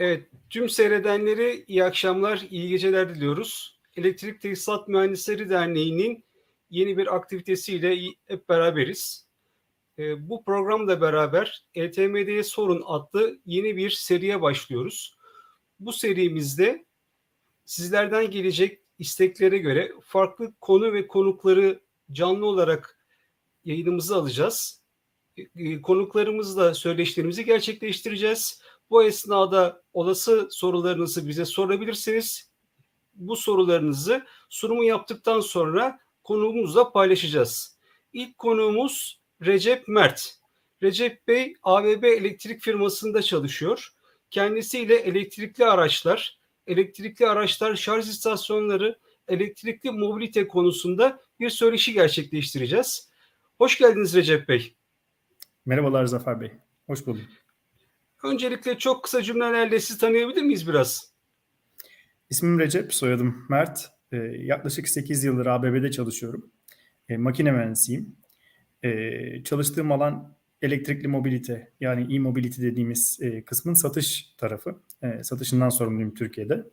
Evet, tüm seyredenlere iyi akşamlar, iyi geceler diliyoruz. Elektrik Tesisat Mühendisleri Derneği'nin yeni bir aktivitesiyle hep beraberiz. Ee, bu programla beraber ETMD'ye Sorun adlı yeni bir seriye başlıyoruz. Bu serimizde sizlerden gelecek isteklere göre farklı konu ve konukları canlı olarak yayınımıza alacağız. Ee, konuklarımızla söyleşilerimizi gerçekleştireceğiz. Bu esnada olası sorularınızı bize sorabilirsiniz. Bu sorularınızı sunumu yaptıktan sonra konuğumuzla paylaşacağız. İlk konuğumuz Recep Mert. Recep Bey ABB elektrik firmasında çalışıyor. Kendisiyle elektrikli araçlar, elektrikli araçlar şarj istasyonları, elektrikli mobilite konusunda bir söyleşi gerçekleştireceğiz. Hoş geldiniz Recep Bey. Merhabalar Zafer Bey. Hoş bulduk. Öncelikle çok kısa cümlelerle sizi tanıyabilir miyiz biraz? İsmim Recep, soyadım Mert. Ee, yaklaşık 8 yıldır ABB'de çalışıyorum. Ee, makine mühendisiyim. Ee, çalıştığım alan elektrikli mobilite yani e-mobility dediğimiz e, kısmın satış tarafı. E, satışından sorumluyum Türkiye'de.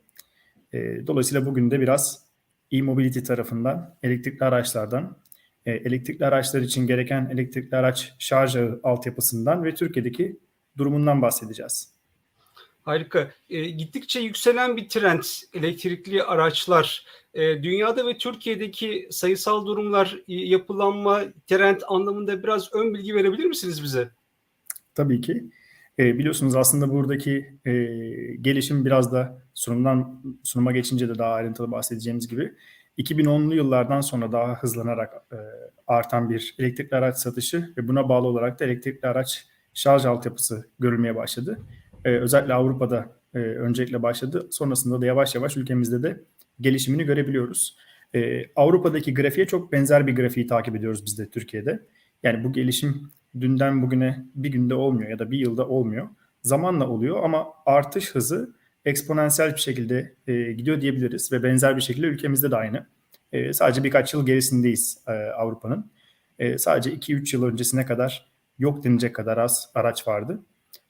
E, dolayısıyla bugün de biraz e-mobility tarafından, elektrikli araçlardan, e, elektrikli araçlar için gereken elektrikli araç şarj altyapısından ve Türkiye'deki durumundan bahsedeceğiz. Harika. E, gittikçe yükselen bir trend elektrikli araçlar. E, dünyada ve Türkiye'deki sayısal durumlar, e, yapılanma, trend anlamında biraz ön bilgi verebilir misiniz bize? Tabii ki. E, biliyorsunuz aslında buradaki e, gelişim biraz da sunumdan sunuma geçince de daha ayrıntılı bahsedeceğimiz gibi 2010'lu yıllardan sonra daha hızlanarak e, artan bir elektrikli araç satışı ve buna bağlı olarak da elektrikli araç şarj altyapısı görülmeye başladı. Ee, özellikle Avrupa'da e, öncelikle başladı. Sonrasında da yavaş yavaş ülkemizde de gelişimini görebiliyoruz. Ee, Avrupa'daki grafiğe çok benzer bir grafiği takip ediyoruz biz de Türkiye'de. Yani bu gelişim dünden bugüne bir günde olmuyor ya da bir yılda olmuyor. Zamanla oluyor ama artış hızı eksponansiyel bir şekilde e, gidiyor diyebiliriz ve benzer bir şekilde ülkemizde de aynı. E, sadece birkaç yıl gerisindeyiz e, Avrupa'nın. E, sadece 2-3 yıl öncesine kadar yok denilecek kadar az araç vardı.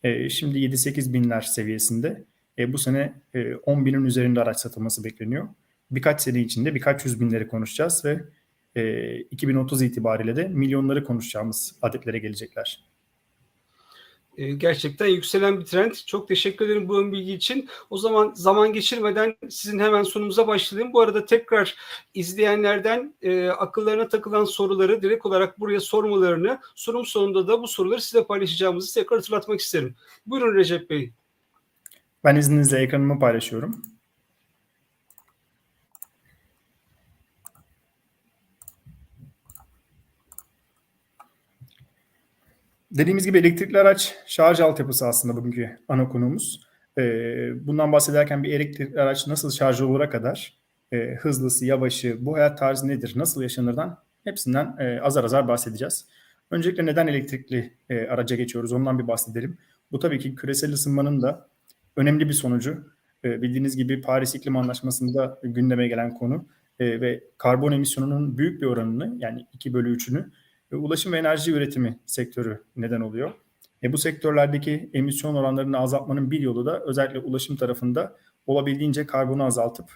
E, şimdi 7-8 binler seviyesinde. E, bu sene e, 10 binin üzerinde araç satılması bekleniyor. Birkaç sene içinde birkaç yüz binleri konuşacağız ve e, 2030 itibariyle de milyonları konuşacağımız adetlere gelecekler. Ee, gerçekten yükselen bir trend. Çok teşekkür ederim bu ön bilgi için. O zaman zaman geçirmeden sizin hemen sunumuza başlayalım. Bu arada tekrar izleyenlerden e, akıllarına takılan soruları direkt olarak buraya sormalarını, sunum sonunda da bu soruları size paylaşacağımızı tekrar hatırlatmak isterim. Buyurun Recep Bey. Ben izninizle ekranımı paylaşıyorum. Dediğimiz gibi elektrikli araç şarj altyapısı aslında bugünkü ana konumuz. Ee, bundan bahsederken bir elektrikli araç nasıl şarj olura kadar e, hızlısı, yavaşı, bu hayat tarzı nedir, nasıl yaşanırdan hepsinden e, azar azar bahsedeceğiz. Öncelikle neden elektrikli e, araca geçiyoruz ondan bir bahsedelim. Bu tabii ki küresel ısınmanın da önemli bir sonucu. E, bildiğiniz gibi Paris İklim Anlaşması'nda gündeme gelen konu e, ve karbon emisyonunun büyük bir oranını yani 2 bölü 3'ünü ulaşım ve enerji üretimi sektörü neden oluyor. E, bu sektörlerdeki emisyon oranlarını azaltmanın bir yolu da özellikle ulaşım tarafında olabildiğince karbonu azaltıp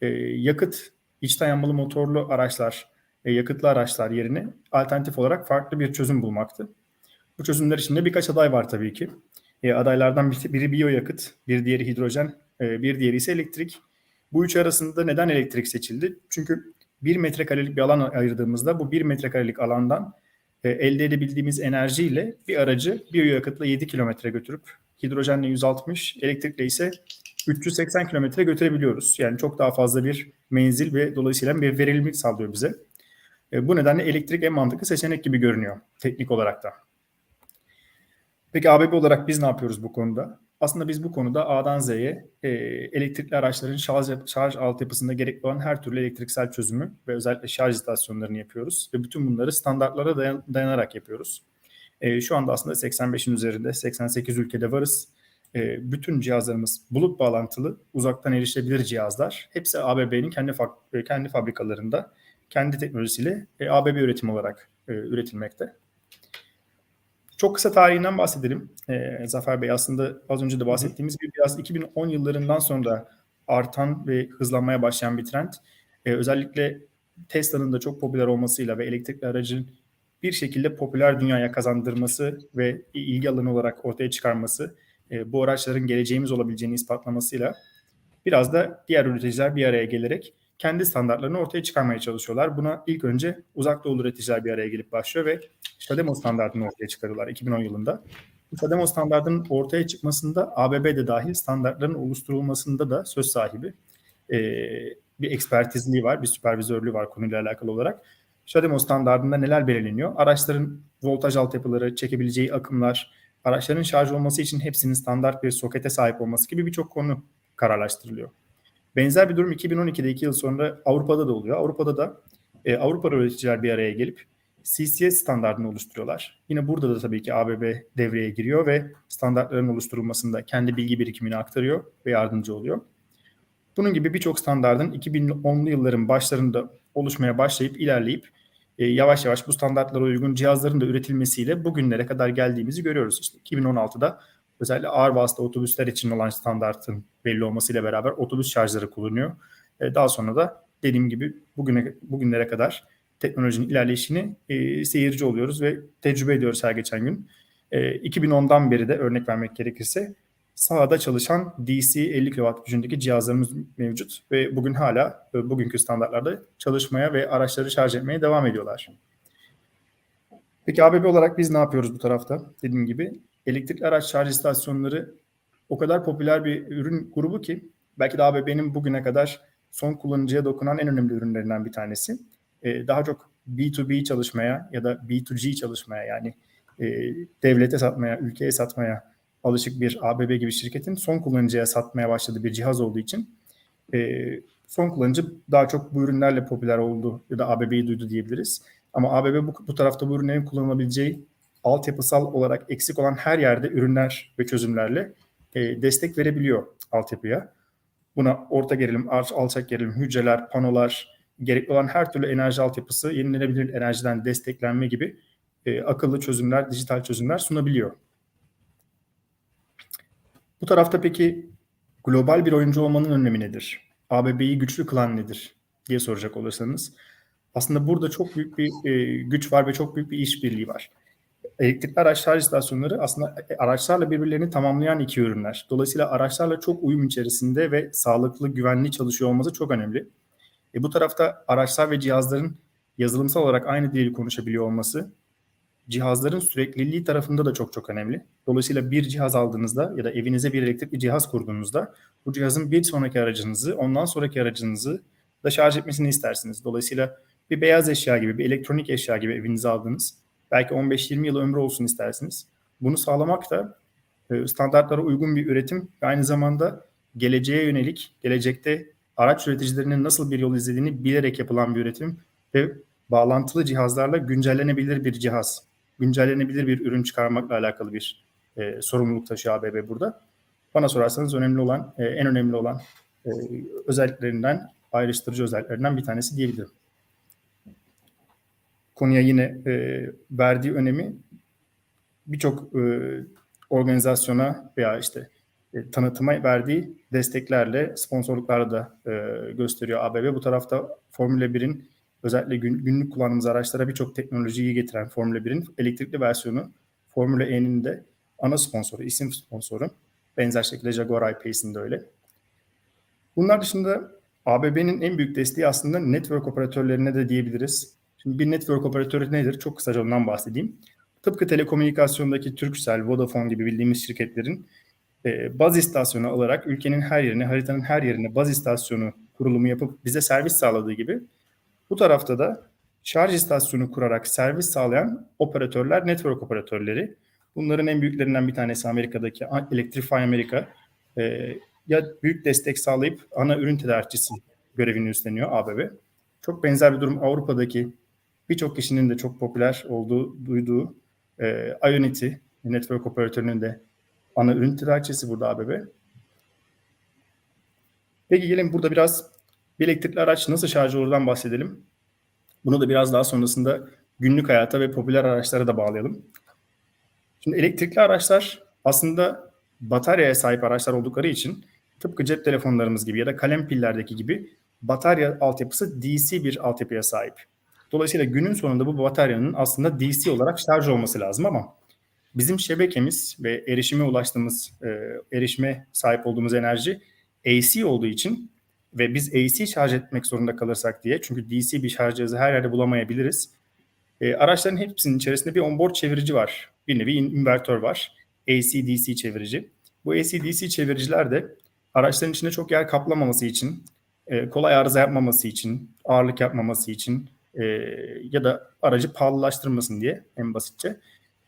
e, yakıt içten yanmalı motorlu araçlar, e, yakıtlı araçlar yerine alternatif olarak farklı bir çözüm bulmaktı. Bu çözümler içinde birkaç aday var tabii ki. E, adaylardan biri biyoyakıt, bir diğeri hidrojen, e, bir diğeri ise elektrik. Bu üç arasında neden elektrik seçildi? Çünkü 1 metrekarelik bir alan ayırdığımızda bu 1 metrekarelik alandan e, elde edebildiğimiz enerjiyle bir aracı biyoyakıtla 7 kilometre götürüp hidrojenle 160, elektrikle ise 380 kilometre götürebiliyoruz. Yani çok daha fazla bir menzil ve dolayısıyla bir verimlilik sağlıyor bize. E, bu nedenle elektrik en mantıklı seçenek gibi görünüyor teknik olarak da. Peki ABB olarak biz ne yapıyoruz bu konuda? Aslında biz bu konuda A'dan Z'ye e, elektrikli araçların şarj, şarj altyapısında gerekli olan her türlü elektriksel çözümü ve özellikle şarj istasyonlarını yapıyoruz. Ve bütün bunları standartlara dayan, dayanarak yapıyoruz. E, şu anda aslında 85'in üzerinde 88 ülkede varız. E, bütün cihazlarımız bulut bağlantılı, uzaktan erişebilir cihazlar. Hepsi ABB'nin kendi, kendi fabrikalarında, kendi teknolojisiyle e, ABB üretim olarak e, üretilmekte. Çok kısa tarihinden bahsedelim. Ee, Zafer Bey aslında az önce de bahsettiğimiz gibi biraz 2010 yıllarından sonra artan ve hızlanmaya başlayan bir trend. Ee, özellikle Tesla'nın da çok popüler olmasıyla ve elektrikli aracın bir şekilde popüler dünyaya kazandırması ve ilgi alanı olarak ortaya çıkarması, e, bu araçların geleceğimiz olabileceğini ispatlamasıyla biraz da diğer üreticiler bir araya gelerek kendi standartlarını ortaya çıkarmaya çalışıyorlar. Buna ilk önce uzak doğulu üreticiler bir araya gelip başlıyor ve Şademo standartını ortaya çıkarıyorlar 2010 yılında. Bu Şademo standartının ortaya çıkmasında ABB de dahil standartların oluşturulmasında da söz sahibi e, bir ekspertizliği var, bir süpervizörlüğü var konuyla alakalı olarak. Şademo standartında neler belirleniyor? Araçların voltaj altyapıları, çekebileceği akımlar, araçların şarj olması için hepsinin standart bir sokete sahip olması gibi birçok konu kararlaştırılıyor. Benzer bir durum 2012'de 2 yıl sonra Avrupa'da da oluyor. Avrupa'da da e, Avrupa üreticiler bir araya gelip CCS standartını oluşturuyorlar. Yine burada da tabii ki ABB devreye giriyor ve standartların oluşturulmasında kendi bilgi birikimini aktarıyor ve yardımcı oluyor. Bunun gibi birçok standartın 2010'lu yılların başlarında oluşmaya başlayıp ilerleyip e, yavaş yavaş bu standartlara uygun cihazların da üretilmesiyle bugünlere kadar geldiğimizi görüyoruz. İşte 2016'da özellikle ağır vasıta otobüsler için olan standartın belli olmasıyla beraber otobüs şarjları kullanıyor. E, daha sonra da dediğim gibi bugüne bugünlere kadar teknolojinin ilerleyişini e, seyirci oluyoruz ve tecrübe ediyoruz her geçen gün. E, 2010'dan beri de örnek vermek gerekirse sahada çalışan DC 50 kW gücündeki cihazlarımız mevcut ve bugün hala e, bugünkü standartlarda çalışmaya ve araçları şarj etmeye devam ediyorlar. Peki ABB olarak biz ne yapıyoruz bu tarafta? Dediğim gibi elektrikli araç şarj istasyonları o kadar popüler bir ürün grubu ki belki de ABB'nin bugüne kadar son kullanıcıya dokunan en önemli ürünlerinden bir tanesi. Ee, daha çok B2B çalışmaya ya da B2G çalışmaya yani e, devlete satmaya, ülkeye satmaya alışık bir ABB gibi şirketin son kullanıcıya satmaya başladığı bir cihaz olduğu için e, son kullanıcı daha çok bu ürünlerle popüler oldu ya da ABB'yi duydu diyebiliriz. Ama ABB bu, bu tarafta bu ürünlerin kullanılabileceği altyapısal olarak eksik olan her yerde ürünler ve çözümlerle e, destek verebiliyor altyapıya. Buna orta gerilim, alçak gerilim, hücreler, panolar, gerekli olan her türlü enerji altyapısı, yenilenebilir enerjiden desteklenme gibi e, akıllı çözümler, dijital çözümler sunabiliyor. Bu tarafta peki global bir oyuncu olmanın önemi nedir? ABB'yi güçlü kılan nedir diye soracak olursanız. Aslında burada çok büyük bir e, güç var ve çok büyük bir işbirliği var. Elektrikli araç şarj istasyonları aslında araçlarla birbirlerini tamamlayan iki ürünler. Dolayısıyla araçlarla çok uyum içerisinde ve sağlıklı, güvenli çalışıyor olması çok önemli. E, bu tarafta araçlar ve cihazların yazılımsal olarak aynı dili konuşabiliyor olması cihazların sürekliliği tarafında da çok çok önemli. Dolayısıyla bir cihaz aldığınızda ya da evinize bir elektrikli cihaz kurduğunuzda bu cihazın bir sonraki aracınızı, ondan sonraki aracınızı da şarj etmesini istersiniz. Dolayısıyla bir beyaz eşya gibi, bir elektronik eşya gibi evinize aldınız. Belki 15-20 yıl ömrü olsun istersiniz. Bunu sağlamak da e, standartlara uygun bir üretim ve aynı zamanda geleceğe yönelik, gelecekte araç üreticilerinin nasıl bir yol izlediğini bilerek yapılan bir üretim ve bağlantılı cihazlarla güncellenebilir bir cihaz güncellenebilir bir ürün çıkarmakla alakalı bir e, sorumluluk taşıyor ABB burada. Bana sorarsanız önemli olan, e, en önemli olan e, özelliklerinden, ayrıştırıcı özelliklerinden bir tanesi diyebilirim. Konuya yine e, verdiği önemi birçok e, organizasyona veya işte e, tanıtıma verdiği desteklerle, sponsorluklarla da e, gösteriyor ABB. Bu tarafta Formula 1'in özellikle gün, günlük kullandığımız araçlara birçok teknolojiyi getiren Formula 1'in elektrikli versiyonu Formula E'nin de ana sponsoru, isim sponsoru. Benzer şekilde Jaguar I-Pace'in de öyle. Bunlar dışında ABB'nin en büyük desteği aslında network operatörlerine de diyebiliriz. Şimdi bir network operatörü nedir? Çok kısaca ondan bahsedeyim. Tıpkı telekomünikasyondaki Turkcell, Vodafone gibi bildiğimiz şirketlerin e, baz istasyonu alarak ülkenin her yerine, haritanın her yerine baz istasyonu kurulumu yapıp bize servis sağladığı gibi bu tarafta da şarj istasyonu kurarak servis sağlayan operatörler, network operatörleri. Bunların en büyüklerinden bir tanesi Amerika'daki Electrify America. Ee, ya büyük destek sağlayıp ana ürün tedarikçisi görevini üstleniyor ABB. Çok benzer bir durum Avrupa'daki birçok kişinin de çok popüler olduğu, duyduğu e, Ionity network operatörünün de ana ürün tedarikçisi burada ABB. Peki gelin burada biraz bir elektrikli araç nasıl şarj olurdan bahsedelim. Bunu da biraz daha sonrasında günlük hayata ve popüler araçlara da bağlayalım. Şimdi elektrikli araçlar aslında bataryaya sahip araçlar oldukları için tıpkı cep telefonlarımız gibi ya da kalem pillerdeki gibi batarya altyapısı DC bir altyapıya sahip. Dolayısıyla günün sonunda bu bataryanın aslında DC olarak şarj olması lazım ama bizim şebekemiz ve erişime ulaştığımız, e, erişime sahip olduğumuz enerji AC olduğu için ve biz AC şarj etmek zorunda kalırsak diye çünkü DC bir şarj cihazı her yerde bulamayabiliriz. E, araçların hepsinin içerisinde bir onboard çevirici var. Bir nevi invertör var. AC-DC çevirici. Bu AC-DC çeviriciler de araçların içinde çok yer kaplamaması için, e, kolay arıza yapmaması için, ağırlık yapmaması için e, ya da aracı pahalılaştırmasın diye en basitçe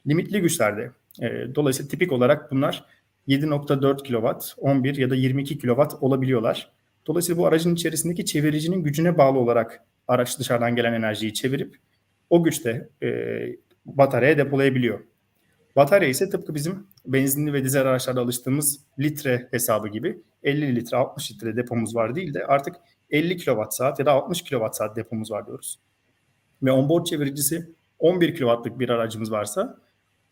limitli güçlerde. E, dolayısıyla tipik olarak bunlar 7.4 kW, 11 ya da 22 kW olabiliyorlar. Dolayısıyla bu aracın içerisindeki çeviricinin gücüne bağlı olarak araç dışarıdan gelen enerjiyi çevirip o güçte e, bataryaya depolayabiliyor. Batarya ise tıpkı bizim benzinli ve dizel araçlarda alıştığımız litre hesabı gibi 50 litre 60 litre depomuz var değil de artık 50 kWh ya da 60 kWh depomuz var diyoruz. Ve onboard çeviricisi 11 kW'lık bir aracımız varsa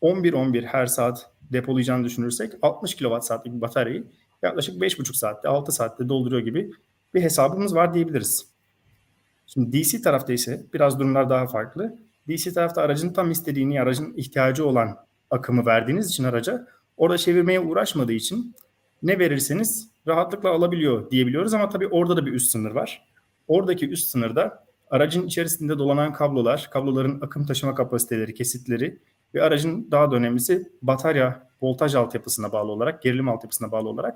11-11 her saat depolayacağını düşünürsek 60 kWh saatlik bir bataryayı yaklaşık 5,5 saatte 6 saatte dolduruyor gibi bir hesabımız var diyebiliriz. Şimdi DC tarafta ise biraz durumlar daha farklı. DC tarafta aracın tam istediğini, aracın ihtiyacı olan akımı verdiğiniz için araca orada çevirmeye uğraşmadığı için ne verirseniz rahatlıkla alabiliyor diyebiliyoruz ama tabii orada da bir üst sınır var. Oradaki üst sınırda aracın içerisinde dolanan kablolar, kabloların akım taşıma kapasiteleri, kesitleri ve aracın daha da önemlisi batarya voltaj altyapısına bağlı olarak, gerilim altyapısına bağlı olarak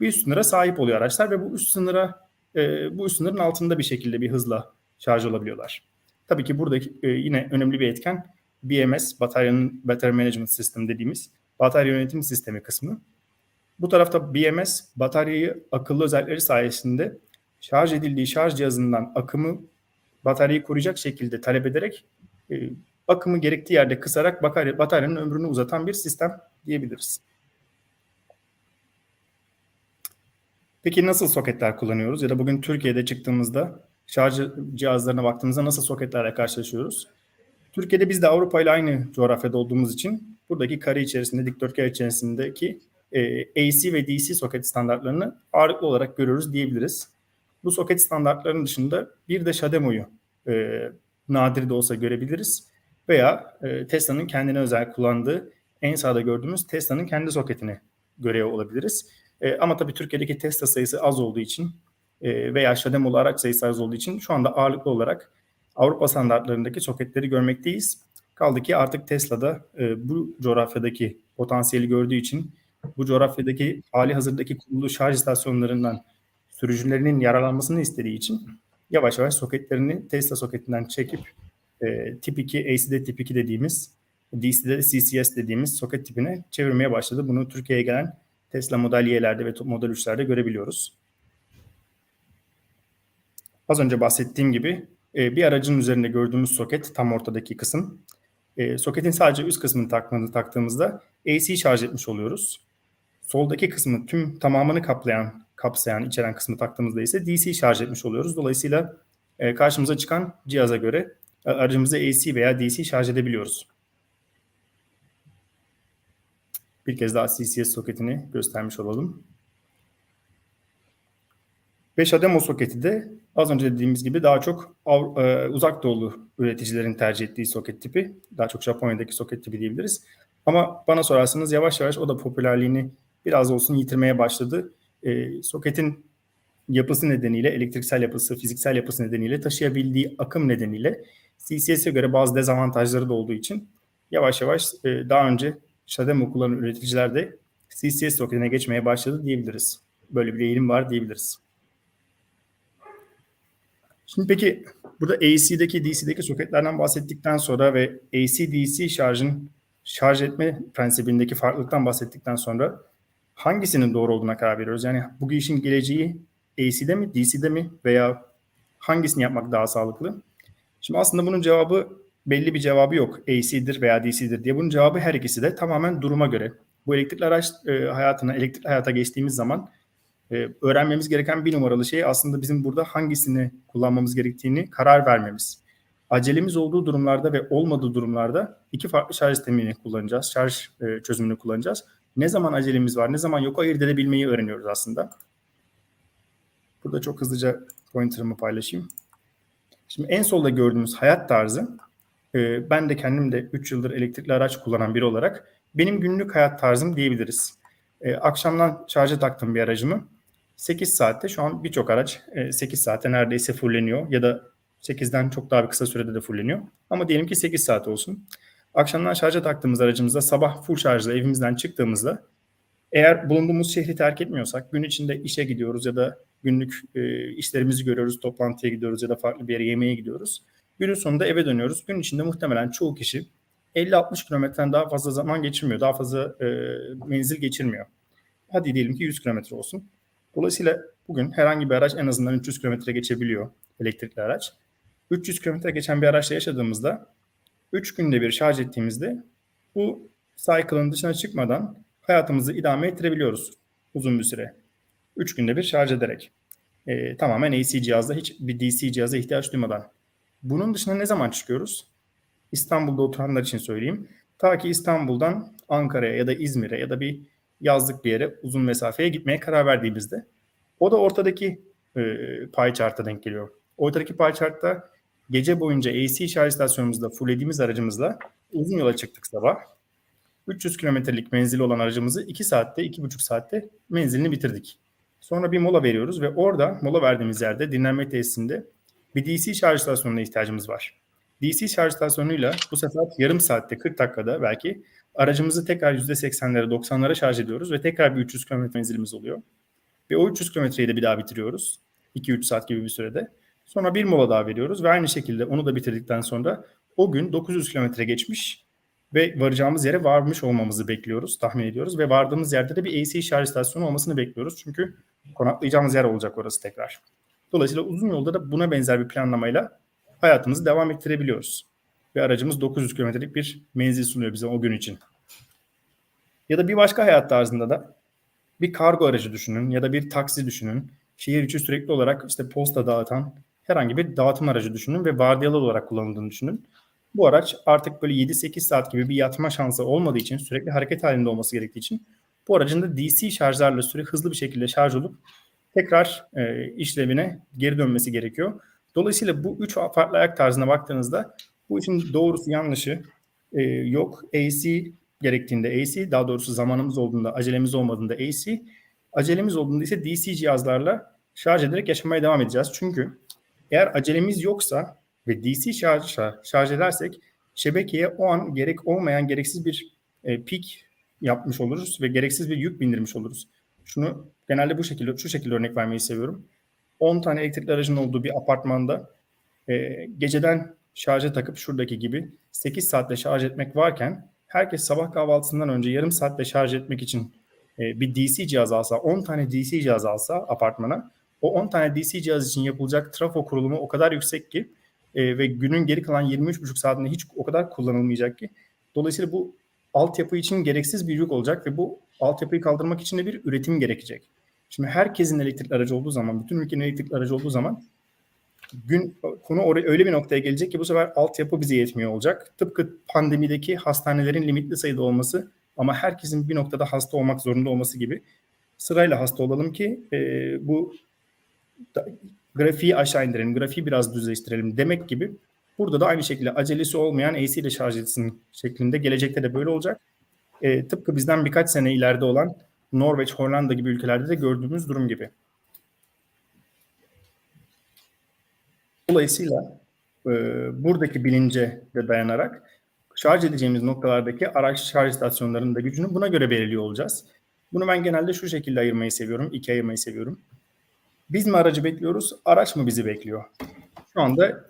bir üst sınıra sahip oluyor araçlar ve bu üst sınıra e, bu üst sınırın altında bir şekilde bir hızla şarj olabiliyorlar. Tabii ki buradaki e, yine önemli bir etken BMS, bataryanın Battery Management System dediğimiz batarya yönetim sistemi kısmı. Bu tarafta BMS bataryayı akıllı özellikleri sayesinde şarj edildiği şarj cihazından akımı bataryayı koruyacak şekilde talep ederek e, akımı gerektiği yerde kısarak batarya, bataryanın ömrünü uzatan bir sistem diyebiliriz. Peki nasıl soketler kullanıyoruz ya da bugün Türkiye'de çıktığımızda şarj cihazlarına baktığımızda nasıl soketlerle karşılaşıyoruz? Türkiye'de biz de Avrupa ile aynı coğrafyada olduğumuz için buradaki kare içerisinde, dikdörtgen içerisindeki e, AC ve DC soket standartlarını ağırlıklı olarak görüyoruz diyebiliriz. Bu soket standartlarının dışında bir de Shademo'yu e, nadir de olsa görebiliriz. Veya e, Tesla'nın kendine özel kullandığı en sağda gördüğümüz Tesla'nın kendi soketini görüyor olabiliriz. E, ama tabii Türkiye'deki Tesla sayısı az olduğu için e, veya Shademo'lu araç sayısı az olduğu için şu anda ağırlıklı olarak Avrupa standartlarındaki soketleri görmekteyiz. Kaldı ki artık Tesla'da e, bu coğrafyadaki potansiyeli gördüğü için bu coğrafyadaki hali hazırdaki kurulu şarj istasyonlarından sürücülerinin yararlanmasını istediği için yavaş yavaş soketlerini Tesla soketinden çekip e, tip 2, AC'de tip 2 dediğimiz DC'de de CCS dediğimiz soket tipine çevirmeye başladı. Bunu Türkiye'ye gelen Tesla Model Y'lerde ve Model 3'lerde görebiliyoruz. Az önce bahsettiğim gibi e, bir aracın üzerinde gördüğümüz soket tam ortadaki kısım. E, soketin sadece üst kısmını takmanı taktığımızda AC şarj etmiş oluyoruz. Soldaki kısmı tüm tamamını kaplayan, kapsayan, içeren kısmı taktığımızda ise DC şarj etmiş oluyoruz. Dolayısıyla e, karşımıza çıkan cihaza göre aracımızı AC veya DC şarj edebiliyoruz. Bir kez daha CCS soketini göstermiş olalım. 5 Ademo soketi de az önce dediğimiz gibi daha çok e, uzak doğulu üreticilerin tercih ettiği soket tipi. Daha çok Japonya'daki soket tipi diyebiliriz. Ama bana sorarsanız yavaş yavaş o da popülerliğini biraz olsun yitirmeye başladı. E, soketin yapısı nedeniyle, elektriksel yapısı, fiziksel yapısı nedeniyle, taşıyabildiği akım nedeniyle CCS'e göre bazı dezavantajları da olduğu için yavaş yavaş e, daha önce Shademo kullanan üreticiler de CCS soketine geçmeye başladı diyebiliriz. Böyle bir eğilim var diyebiliriz. Şimdi peki burada AC'deki DC'deki soketlerden bahsettikten sonra ve AC-DC şarjın şarj etme prensibindeki farklılıktan bahsettikten sonra hangisinin doğru olduğuna karar veriyoruz? Yani bu işin geleceği AC'de mi, DC'de mi veya hangisini yapmak daha sağlıklı? Şimdi aslında bunun cevabı belli bir cevabı yok. AC'dir veya DC'dir diye. Bunun cevabı her ikisi de tamamen duruma göre. Bu elektrikli araç e, hayatına, elektrikli hayata geçtiğimiz zaman e, öğrenmemiz gereken bir numaralı şey aslında bizim burada hangisini kullanmamız gerektiğini karar vermemiz. acelemiz olduğu durumlarda ve olmadığı durumlarda iki farklı şarj sistemini kullanacağız. Şarj e, çözümünü kullanacağız. Ne zaman acelemiz var, ne zaman yok ayırt edebilmeyi öğreniyoruz aslında. Burada çok hızlıca pointer'ımı paylaşayım. Şimdi en solda gördüğümüz hayat tarzı, e, ben de kendim de 3 yıldır elektrikli araç kullanan biri olarak benim günlük hayat tarzım diyebiliriz. E, akşamdan şarja taktım bir aracımı. 8 saatte şu an birçok araç e, 8 saatte neredeyse fulleniyor ya da 8'den çok daha bir kısa sürede de fulleniyor. Ama diyelim ki 8 saat olsun. Akşamdan şarja taktığımız aracımızda sabah full şarjla evimizden çıktığımızda eğer bulunduğumuz şehri terk etmiyorsak gün içinde işe gidiyoruz ya da günlük e, işlerimizi görüyoruz, toplantıya gidiyoruz ya da farklı bir yere yemeğe gidiyoruz. Günün sonunda eve dönüyoruz. Gün içinde muhtemelen çoğu kişi 50-60 kilometreden daha fazla zaman geçirmiyor. Daha fazla e, menzil geçirmiyor. Hadi diyelim ki 100 kilometre olsun. Dolayısıyla bugün herhangi bir araç en azından 300 kilometre geçebiliyor elektrikli araç. 300 kilometre geçen bir araçla yaşadığımızda 3 günde bir şarj ettiğimizde bu cycle'ın dışına çıkmadan hayatımızı idame ettirebiliyoruz uzun bir süre. 3 günde bir şarj ederek. Ee, tamamen AC cihazda hiç bir DC cihaza ihtiyaç duymadan. Bunun dışında ne zaman çıkıyoruz? İstanbul'da oturanlar için söyleyeyim. Ta ki İstanbul'dan Ankara'ya ya da İzmir'e ya da bir yazlık bir yere uzun mesafeye gitmeye karar verdiğimizde o da ortadaki e, pie chart'a denk geliyor. Ortadaki pie chart'ta gece boyunca AC şarj istasyonumuzda fullediğimiz aracımızla uzun yola çıktık sabah. 300 kilometrelik menzili olan aracımızı 2 saatte, 2,5 saatte menzilini bitirdik. Sonra bir mola veriyoruz ve orada mola verdiğimiz yerde dinlenme tesisinde bir DC şarj istasyonuna ihtiyacımız var. DC şarj istasyonuyla bu sefer yarım saatte 40 dakikada belki aracımızı tekrar %80'lere 90'lara şarj ediyoruz ve tekrar bir 300 km menzilimiz oluyor. Ve o 300 kilometreyi de bir daha bitiriyoruz. 2-3 saat gibi bir sürede. Sonra bir mola daha veriyoruz ve aynı şekilde onu da bitirdikten sonra o gün 900 kilometre geçmiş ve varacağımız yere varmış olmamızı bekliyoruz, tahmin ediyoruz. Ve vardığımız yerde de bir AC şarj istasyonu olmasını bekliyoruz. Çünkü konaklayacağımız yer olacak orası tekrar. Dolayısıyla uzun yolda da buna benzer bir planlamayla hayatımızı devam ettirebiliyoruz. Ve aracımız 900 kilometrelik bir menzil sunuyor bize o gün için. Ya da bir başka hayat tarzında da bir kargo aracı düşünün ya da bir taksi düşünün. Şehir içi sürekli olarak işte posta dağıtan herhangi bir dağıtım aracı düşünün ve vardiyalı olarak kullanıldığını düşünün. Bu araç artık böyle 7-8 saat gibi bir yatma şansı olmadığı için sürekli hareket halinde olması gerektiği için bu aracın da DC şarjlarla sürekli hızlı bir şekilde şarj olup tekrar e, işlevine geri dönmesi gerekiyor. Dolayısıyla bu üç farklı ayak tarzına baktığınızda bu için doğrusu yanlışı e, yok. AC gerektiğinde AC, daha doğrusu zamanımız olduğunda, acelemiz olmadığında AC, acelemiz olduğunda ise DC cihazlarla şarj ederek yaşamaya devam edeceğiz. Çünkü eğer acelemiz yoksa ve DC şarjla şarj edersek şebekeye o an gerek olmayan gereksiz bir e, pik yapmış oluruz ve gereksiz bir yük bindirmiş oluruz. Şunu genelde bu şekilde şu şekilde örnek vermeyi seviyorum. 10 tane elektrikli aracın olduğu bir apartmanda e, geceden şarja takıp şuradaki gibi 8 saatte şarj etmek varken herkes sabah kahvaltısından önce yarım saatte şarj etmek için e, bir DC cihaz alsa, 10 tane DC cihaz alsa apartmana o 10 tane DC cihaz için yapılacak trafo kurulumu o kadar yüksek ki e, ve günün geri kalan 23,5 saatinde hiç o kadar kullanılmayacak ki. Dolayısıyla bu altyapı için gereksiz bir yük olacak ve bu altyapıyı kaldırmak için de bir üretim gerekecek. Şimdi herkesin elektrikli aracı olduğu zaman, bütün ülkenin elektrikli aracı olduğu zaman gün konu oraya öyle bir noktaya gelecek ki bu sefer altyapı bize yetmiyor olacak. Tıpkı pandemideki hastanelerin limitli sayıda olması ama herkesin bir noktada hasta olmak zorunda olması gibi sırayla hasta olalım ki e, bu grafiği aşağı indirelim, grafiği biraz düzleştirelim demek gibi. Burada da aynı şekilde acelesi olmayan AC ile şarj etsin şeklinde gelecekte de böyle olacak. E, tıpkı bizden birkaç sene ileride olan Norveç, Hollanda gibi ülkelerde de gördüğümüz durum gibi. Dolayısıyla e, buradaki bilince de dayanarak şarj edeceğimiz noktalardaki araç şarj istasyonlarının da gücünü buna göre belirliyor olacağız. Bunu ben genelde şu şekilde ayırmayı seviyorum, iki ayırmayı seviyorum. Biz mi aracı bekliyoruz, araç mı bizi bekliyor? Şu anda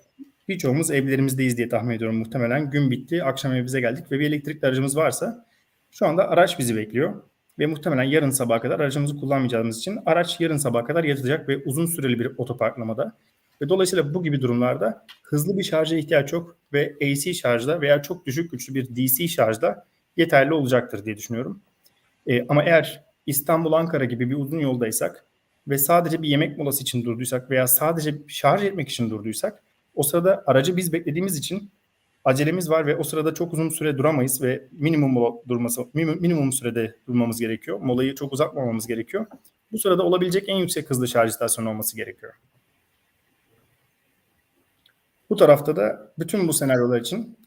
birçoğumuz evlerimizdeyiz diye tahmin ediyorum muhtemelen. Gün bitti, akşam evimize geldik ve bir elektrikli aracımız varsa şu anda araç bizi bekliyor. Ve muhtemelen yarın sabaha kadar aracımızı kullanmayacağımız için araç yarın sabaha kadar yatacak ve uzun süreli bir otoparklamada. Ve dolayısıyla bu gibi durumlarda hızlı bir şarja ihtiyaç yok ve AC şarjda veya çok düşük güçlü bir DC şarjda yeterli olacaktır diye düşünüyorum. E, ama eğer İstanbul, Ankara gibi bir uzun yoldaysak ve sadece bir yemek molası için durduysak veya sadece şarj etmek için durduysak O sırada aracı biz beklediğimiz için acelemiz var ve o sırada çok uzun süre duramayız ve minimum durması minimum sürede durmamız gerekiyor. Molayı çok uzatmamamız gerekiyor. Bu sırada olabilecek en yüksek hızlı şarj istasyonu olması gerekiyor. Bu tarafta da bütün bu senaryolar için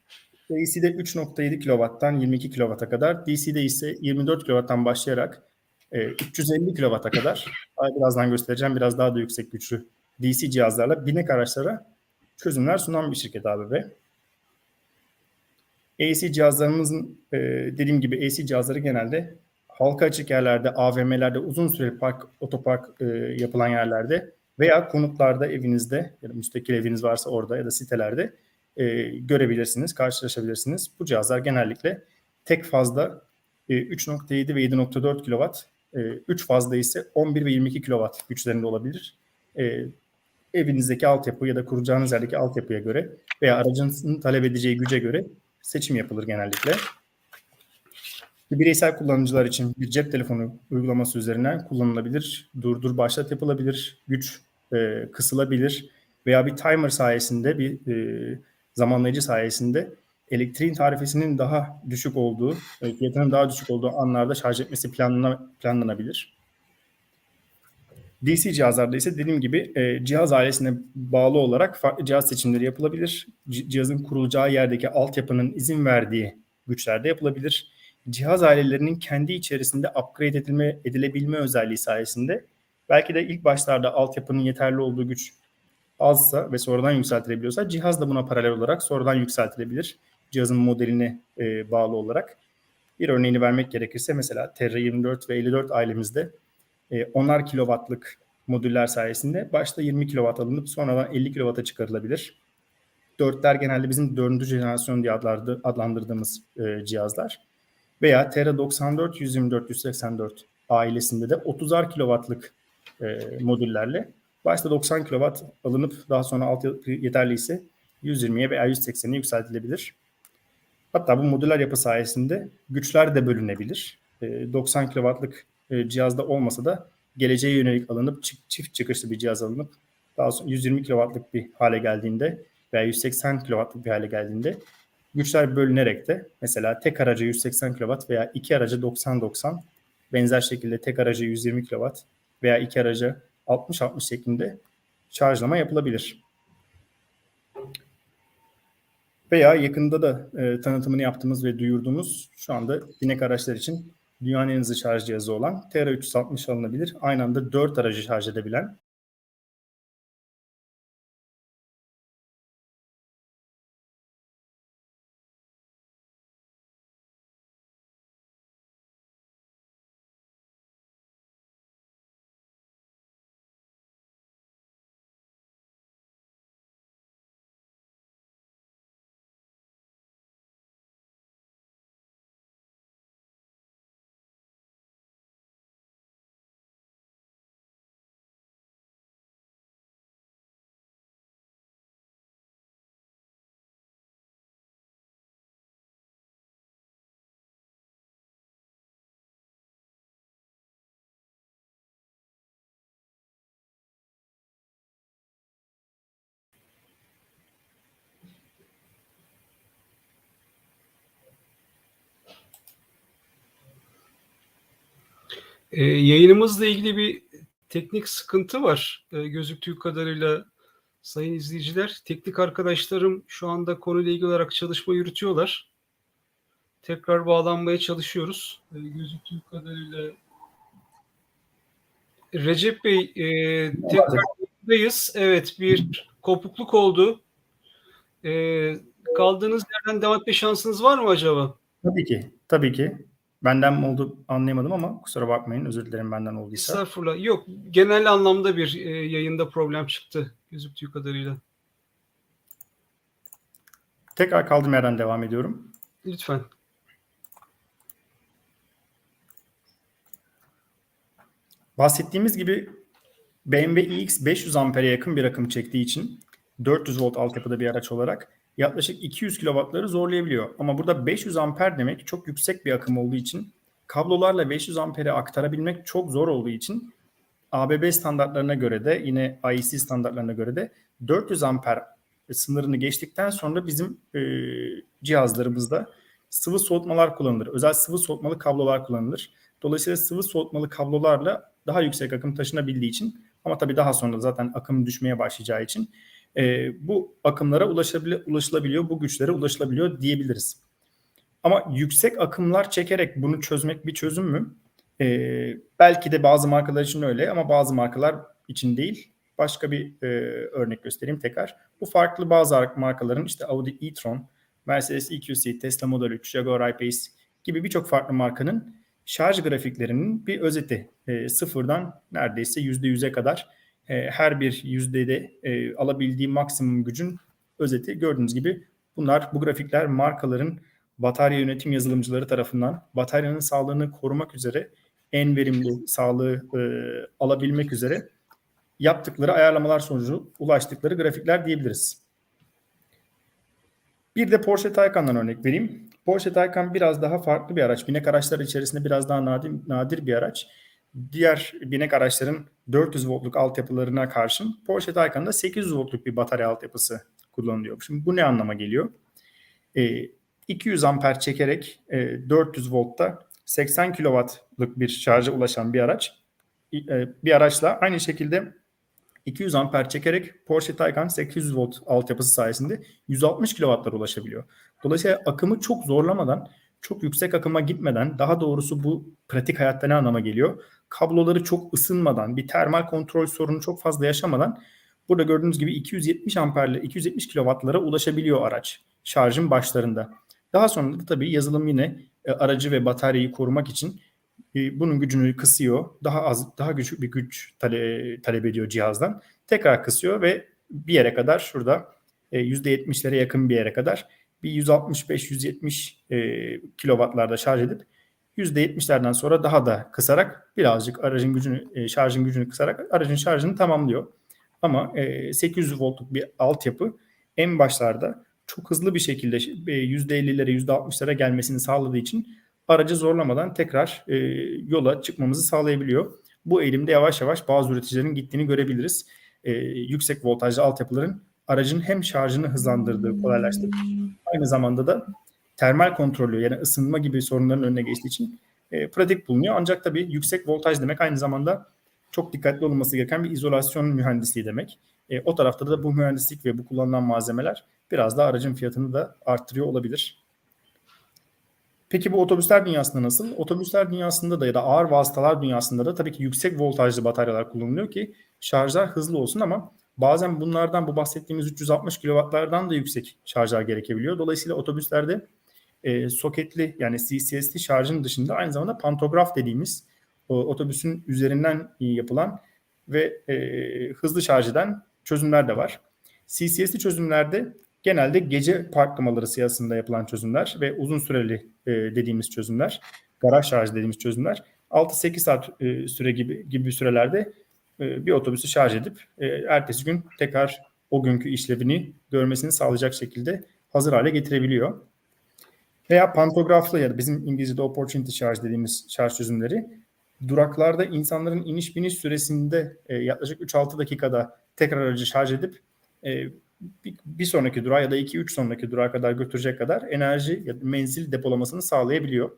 AC'de 3.7 kW'tan 22 kW'a kadar, DC'de ise 24 kW'tan başlayarak e, 350 kW'a kadar, birazdan göstereceğim biraz daha da yüksek güçlü DC cihazlarla binek araçlara çözümler sunan bir şirket ABB. AC cihazlarımızın e, dediğim gibi AC cihazları genelde halka açık yerlerde, AVM'lerde, uzun süreli park, otopark e, yapılan yerlerde veya konutlarda evinizde ya da müstakil eviniz varsa orada ya da sitelerde e, görebilirsiniz, karşılaşabilirsiniz. Bu cihazlar genellikle tek fazla e, 3.7 ve 7.4 kW, 3 fazla ise 11 ve 22 kW güçlerinde olabilir. E, evinizdeki altyapı ya da kuracağınız yerdeki altyapıya göre veya aracınızın talep edeceği güce göre seçim yapılır genellikle. Bireysel kullanıcılar için bir cep telefonu uygulaması üzerinden kullanılabilir. Durdur başlat yapılabilir. Güç e, kısılabilir. Veya bir timer sayesinde bir e, zamanlayıcı sayesinde elektriğin tarifesinin daha düşük olduğu, fiyatının daha düşük olduğu anlarda şarj etmesi planlana, planlanabilir. DC cihazlarda ise dediğim gibi e, cihaz ailesine bağlı olarak cihaz seçimleri yapılabilir. C- cihazın kurulacağı yerdeki altyapının izin verdiği güçlerde yapılabilir. Cihaz ailelerinin kendi içerisinde upgrade edilme, edilebilme özelliği sayesinde belki de ilk başlarda altyapının yeterli olduğu güç azsa ve sonradan yükseltilebiliyorsa cihaz da buna paralel olarak sonradan yükseltilebilir. Cihazın modeline e, bağlı olarak. Bir örneğini vermek gerekirse mesela Terra 24 ve 54 ailemizde e, 10'ar kilowattlık modüller sayesinde başta 20 kilowatt alınıp sonradan 50 kilowatt'a çıkarılabilir. Dörtler genelde bizim dördüncü jenerasyon diye adlandırdığımız e, cihazlar. Veya Terra 94, 124, 184 ailesinde de 30'ar kilowattlık e, modüllerle başta 90 kilowatt alınıp daha sonra altyapı yeterliyse 120'ye veya 180'e yükseltilebilir. Hatta bu modüler yapı sayesinde güçler de bölünebilir. E, 90 kilowattlık e, cihazda olmasa da geleceğe yönelik alınıp çift çıkışlı bir cihaz alınıp daha sonra 120 kW'lık bir hale geldiğinde veya 180 kW'lık bir hale geldiğinde güçler bölünerek de mesela tek araca 180 kW veya iki araca 90-90 benzer şekilde tek araca 120 kW veya iki araca 60-60 şeklinde şarjlama yapılabilir. Veya yakında da e, tanıtımını yaptığımız ve duyurduğumuz şu anda binek araçlar için dünyanın en hızlı şarj cihazı olan Terra 360 alınabilir. Aynı anda 4 aracı şarj edebilen E, yayınımızla ilgili bir teknik sıkıntı var. E, gözüktüğü kadarıyla sayın izleyiciler. Teknik arkadaşlarım şu anda konuyla ilgili olarak çalışma yürütüyorlar. Tekrar bağlanmaya çalışıyoruz. E, gözüktüğü kadarıyla Recep Bey e, tekrar yayındayız. Evet bir kopukluk oldu. E, kaldığınız yerden devam etme şansınız var mı acaba? Tabii ki. Tabii ki. Benden mi oldu anlayamadım ama kusura bakmayın. Özür dilerim benden olduysa. Estağfurullah. Yok genel anlamda bir e, yayında problem çıktı gözüktüğü kadarıyla. Tekrar kaldığım yerden devam ediyorum. Lütfen. Bahsettiğimiz gibi BMW iX 500 ampere yakın bir akım çektiği için 400 volt altyapıda bir araç olarak yaklaşık 200 kW'ları zorlayabiliyor. Ama burada 500 amper demek çok yüksek bir akım olduğu için kablolarla 500 amperi aktarabilmek çok zor olduğu için ABB standartlarına göre de yine IEC standartlarına göre de 400 amper sınırını geçtikten sonra bizim e, cihazlarımızda sıvı soğutmalar kullanılır. Özel sıvı soğutmalı kablolar kullanılır. Dolayısıyla sıvı soğutmalı kablolarla daha yüksek akım taşınabildiği için ama tabii daha sonra zaten akım düşmeye başlayacağı için e, bu akımlara ulaşabili- ulaşılabiliyor, bu güçlere ulaşılabiliyor diyebiliriz. Ama yüksek akımlar çekerek bunu çözmek bir çözüm mü? E, belki de bazı markalar için öyle ama bazı markalar için değil. Başka bir e, örnek göstereyim tekrar. Bu farklı bazı markaların işte Audi e-tron, Mercedes EQC, Tesla Model 3, Jaguar I-Pace gibi birçok farklı markanın şarj grafiklerinin bir özeti. E, sıfırdan neredeyse %100'e kadar e, her bir yüzdede e, alabildiği maksimum gücün özeti. Gördüğünüz gibi bunlar bu grafikler markaların batarya yönetim yazılımcıları tarafından bataryanın sağlığını korumak üzere en verimli sağlığı e, alabilmek üzere yaptıkları ayarlamalar sonucu ulaştıkları grafikler diyebiliriz. Bir de Porsche Taycan'dan örnek vereyim. Porsche Taycan biraz daha farklı bir araç. Binek araçlar içerisinde biraz daha nadir, nadir bir araç. Diğer binek araçların 400 voltluk altyapılarına karşın Porsche Taycan'da 800 voltluk bir batarya altyapısı kullanılıyor. Şimdi bu ne anlama geliyor? E, 200 amper çekerek e, 400 voltta 80 kW'lık bir şarja ulaşan bir araç e, bir araçla aynı şekilde 200 amper çekerek Porsche Taycan 800 volt altyapısı sayesinde 160 kW'lara ulaşabiliyor. Dolayısıyla akımı çok zorlamadan, çok yüksek akıma gitmeden, daha doğrusu bu pratik hayatta ne anlama geliyor? Kabloları çok ısınmadan, bir termal kontrol sorunu çok fazla yaşamadan burada gördüğünüz gibi 270 amperle 270 kW'lara ulaşabiliyor araç şarjın başlarında. Daha sonra da tabii yazılım yine e, aracı ve bataryayı korumak için e, bunun gücünü kısıyor. Daha az, daha küçük bir güç tale, talep ediyor cihazdan. Tekrar kısıyor ve bir yere kadar şurada e, %70'lere yakın bir yere kadar bir 165-170 e, kilowattlarda şarj edip %70'lerden sonra daha da kısarak birazcık aracın gücünü e, şarjın gücünü kısarak aracın şarjını tamamlıyor. Ama e, 800 voltluk bir altyapı en başlarda çok hızlı bir şekilde %50'lere %60'lara gelmesini sağladığı için aracı zorlamadan tekrar e, yola çıkmamızı sağlayabiliyor. Bu eğilimde yavaş yavaş bazı üreticilerin gittiğini görebiliriz. E, yüksek voltajlı altyapıların aracın hem şarjını hızlandırdığı, kolaylaştırdığı, aynı zamanda da termal kontrolü yani ısınma gibi sorunların önüne geçtiği için e, pratik bulunuyor. Ancak tabii yüksek voltaj demek aynı zamanda çok dikkatli olunması gereken bir izolasyon mühendisliği demek. E, o tarafta da bu mühendislik ve bu kullanılan malzemeler biraz da aracın fiyatını da arttırıyor olabilir. Peki bu otobüsler dünyasında nasıl? Otobüsler dünyasında da ya da ağır vasıtalar dünyasında da tabii ki yüksek voltajlı bataryalar kullanılıyor ki şarjlar hızlı olsun ama bazen bunlardan bu bahsettiğimiz 360 kW'lardan da yüksek şarjlar gerekebiliyor. Dolayısıyla otobüslerde e, soketli yani CCS'li şarjın dışında aynı zamanda pantograf dediğimiz o, otobüsün üzerinden yapılan ve e, hızlı şarj eden çözümler de var. CCS'li çözümlerde genelde gece parklamaları siyasında yapılan çözümler ve uzun süreli e, dediğimiz çözümler, garaj şarj dediğimiz çözümler 6-8 saat e, süre gibi gibi sürelerde e, bir otobüsü şarj edip e, ertesi gün tekrar o günkü işlevini görmesini sağlayacak şekilde hazır hale getirebiliyor. Veya pantograflı ya da bizim İngilizce'de opportunity charge dediğimiz şarj çözümleri duraklarda insanların iniş biniş süresinde e, yaklaşık 3-6 dakikada tekrar aracı şarj edip e, bir sonraki durağa ya da 2-3 sonraki durağa kadar götürecek kadar enerji ya da menzil depolamasını sağlayabiliyor.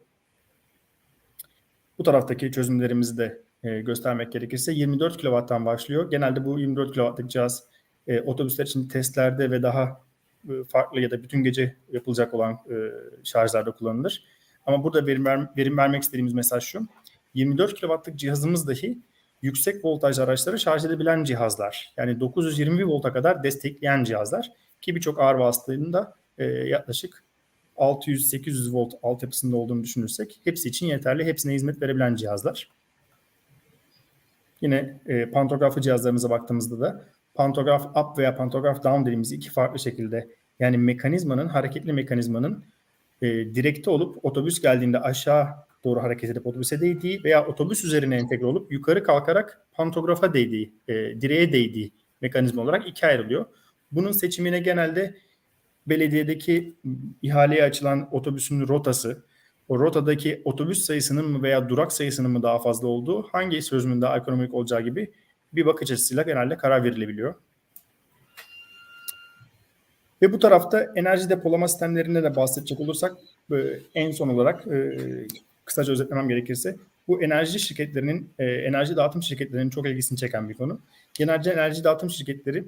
Bu taraftaki çözümlerimizi de e, göstermek gerekirse 24 kW'tan başlıyor. Genelde bu 24 kW'lık cihaz e, otobüsler için testlerde ve daha e, farklı ya da bütün gece yapılacak olan e, şarjlarda kullanılır. Ama burada verim, ver, verim vermek istediğimiz mesaj şu. 24 kW'lık cihazımız dahi yüksek voltaj araçları şarj edebilen cihazlar. Yani 920 volta kadar destekleyen cihazlar ki birçok ağır vasıtanın da e, yaklaşık 600-800 volt altyapısında olduğunu düşünürsek hepsi için yeterli, hepsine hizmet verebilen cihazlar. Yine e, pantograflı cihazlarımıza baktığımızda da pantograf up veya pantograf down dediğimiz iki farklı şekilde yani mekanizmanın, hareketli mekanizmanın e, direkte olup otobüs geldiğinde aşağı doğru hareket edip otobüse değdiği veya otobüs üzerine entegre olup yukarı kalkarak pantografa değdiği, e, direğe değdiği mekanizma olarak ikiye ayrılıyor. Bunun seçimine genelde belediyedeki ihaleye açılan otobüsün rotası, o rotadaki otobüs sayısının mı veya durak sayısının mı daha fazla olduğu, hangi sözümün daha ekonomik olacağı gibi bir bakış açısıyla genelde karar verilebiliyor. Ve bu tarafta enerji depolama sistemlerinde de bahsedecek olursak e, en son olarak e, kısaca özetlemem gerekirse bu enerji şirketlerinin, e, enerji dağıtım şirketlerinin çok ilgisini çeken bir konu. Genelde enerji dağıtım şirketleri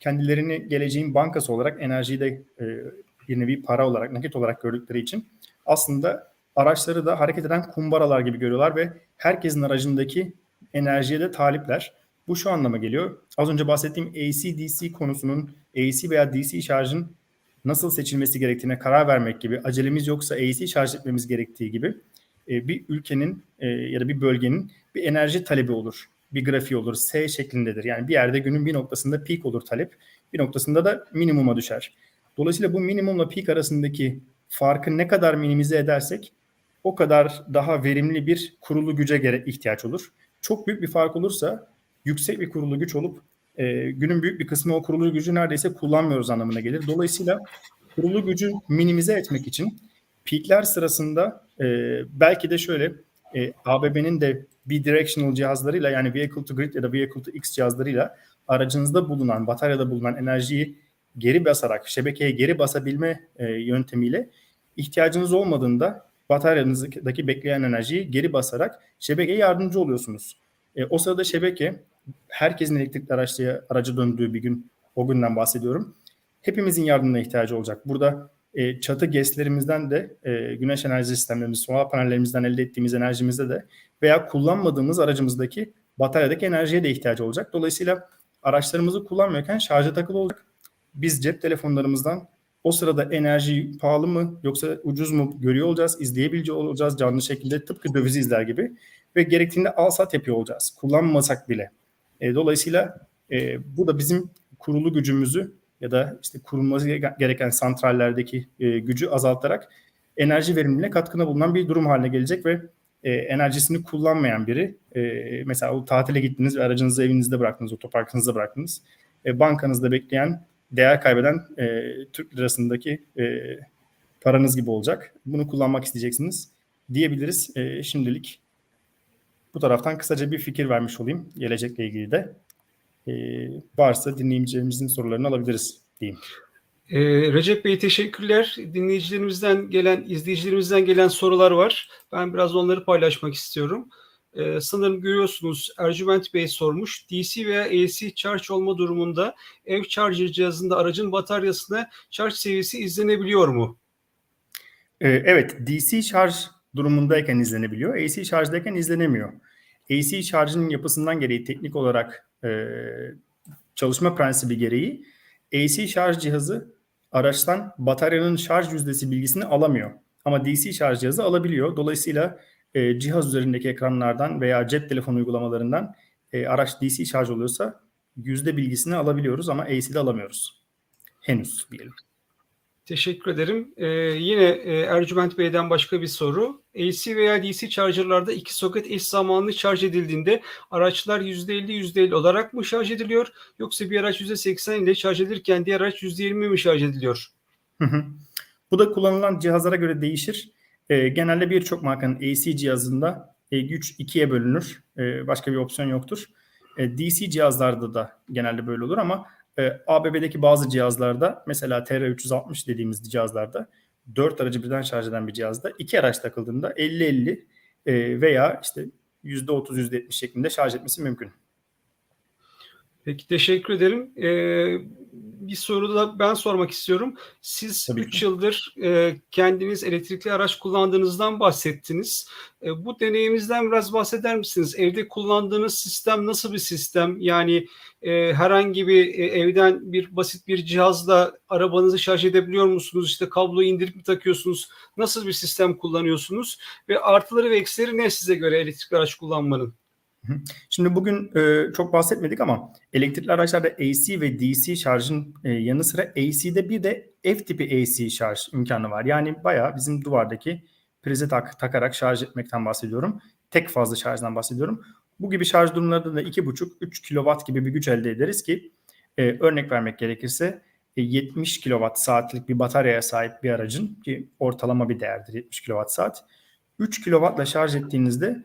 kendilerini geleceğin bankası olarak enerjiyi de e, bir para olarak, nakit olarak gördükleri için aslında araçları da hareket eden kumbaralar gibi görüyorlar ve herkesin aracındaki enerjiye de talipler. Bu şu anlama geliyor. Az önce bahsettiğim AC-DC konusunun AC veya DC şarjın nasıl seçilmesi gerektiğine karar vermek gibi, acelemiz yoksa AC şarj etmemiz gerektiği gibi e, bir ülkenin e, ya da bir bölgenin bir enerji talebi olur. Bir grafiği olur. S şeklindedir. Yani bir yerde günün bir noktasında peak olur talep. Bir noktasında da minimuma düşer. Dolayısıyla bu minimumla peak arasındaki farkı ne kadar minimize edersek o kadar daha verimli bir kurulu güce gere- ihtiyaç olur. Çok büyük bir fark olursa yüksek bir kurulu güç olup e, günün büyük bir kısmı o kurulu gücü neredeyse kullanmıyoruz anlamına gelir. Dolayısıyla kurulu gücü minimize etmek için peakler sırasında e, belki de şöyle e, ABB'nin de bidirectional cihazlarıyla yani vehicle to grid ya da vehicle to X cihazlarıyla aracınızda bulunan, bataryada bulunan enerjiyi geri basarak, şebekeye geri basabilme e, yöntemiyle ihtiyacınız olmadığında bataryanızdaki bekleyen enerjiyi geri basarak şebekeye yardımcı oluyorsunuz. E, o sırada şebeke herkesin elektrikli araçlıya, aracı döndüğü bir gün, o günden bahsediyorum. Hepimizin yardımına ihtiyacı olacak. Burada e, çatı GES'lerimizden de e, güneş enerji sistemlerimiz, solar panellerimizden elde ettiğimiz enerjimizde de veya kullanmadığımız aracımızdaki bataryadaki enerjiye de ihtiyacı olacak. Dolayısıyla araçlarımızı kullanmıyorken şarja takılı olacak. Biz cep telefonlarımızdan o sırada enerji pahalı mı yoksa ucuz mu görüyor olacağız, izleyebiliyor olacağız canlı şekilde tıpkı dövizi izler gibi ve gerektiğinde al sat yapıyor olacağız. Kullanmasak bile. E, dolayısıyla e, bu da bizim kurulu gücümüzü ya da işte kurulması gereken santrallerdeki e, gücü azaltarak enerji verimliliğine katkına bulunan bir durum haline gelecek ve e, enerjisini kullanmayan biri e, mesela o tatile gittiniz ve aracınızı evinizde bıraktınız, otoparkınızda bıraktınız. E, bankanızda bekleyen, değer kaybeden e, Türk lirasındaki e, paranız gibi olacak. Bunu kullanmak isteyeceksiniz diyebiliriz. E, şimdilik bu taraftan kısaca bir fikir vermiş olayım gelecekle ilgili de. E, varsa dinleyicilerimizin sorularını alabiliriz diyeyim. Ee, Recep Bey teşekkürler. Dinleyicilerimizden gelen, izleyicilerimizden gelen sorular var. Ben biraz onları paylaşmak istiyorum. Ee, sanırım görüyorsunuz Ercüment Bey sormuş. DC veya AC charge olma durumunda ev charger cihazında aracın bataryasına charge seviyesi izlenebiliyor mu? Ee, evet, DC şarj durumundayken izlenebiliyor. AC şarjdayken izlenemiyor. AC şarjının yapısından gereği teknik olarak e, çalışma prensibi gereği AC şarj cihazı araçtan bataryanın şarj yüzdesi bilgisini alamıyor. Ama DC şarj cihazı alabiliyor. Dolayısıyla e, cihaz üzerindeki ekranlardan veya cep telefonu uygulamalarından e, araç DC şarj oluyorsa yüzde bilgisini alabiliyoruz ama AC'de alamıyoruz. Henüz diyelim. Teşekkür ederim. Ee, yine e, Ercüment Bey'den başka bir soru. AC veya DC chargerlarda iki soket eş zamanlı şarj edildiğinde araçlar %50 %50 olarak mı şarj ediliyor yoksa bir araç %80 ile şarj edilirken diğer araç %20 mi şarj ediliyor? Hı hı. Bu da kullanılan cihazlara göre değişir. E, genelde birçok markanın AC cihazında e, güç ikiye bölünür. E, başka bir opsiyon yoktur. E, DC cihazlarda da genelde böyle olur ama e, ABB'deki bazı cihazlarda mesela TR360 dediğimiz cihazlarda 4 aracı birden şarj eden bir cihazda iki araç takıldığında 50-50 e, veya işte %30 %70 şeklinde şarj etmesi mümkün. Peki teşekkür ederim. Ee, bir soru da ben sormak istiyorum. Siz Tabii 3 ki. yıldır e, kendiniz elektrikli araç kullandığınızdan bahsettiniz. E, bu deneyiminizden biraz bahseder misiniz? Evde kullandığınız sistem nasıl bir sistem? Yani e, herhangi bir e, evden bir basit bir cihazla arabanızı şarj edebiliyor musunuz? İşte kabloyu indirip mi takıyorsunuz? Nasıl bir sistem kullanıyorsunuz? Ve artıları ve eksileri ne size göre elektrikli araç kullanmanın? Şimdi bugün e, çok bahsetmedik ama elektrikli araçlarda AC ve DC şarjın e, yanı sıra AC'de bir de F tipi AC şarj imkanı var. Yani bayağı bizim duvardaki prize tak, takarak şarj etmekten bahsediyorum. Tek fazla şarjdan bahsediyorum. Bu gibi şarj durumlarında da 2,5-3 kW gibi bir güç elde ederiz ki e, örnek vermek gerekirse e, 70 kWh saatlik bir bataryaya sahip bir aracın ki ortalama bir değerdir 70 kWh saat. 3 kW ile şarj ettiğinizde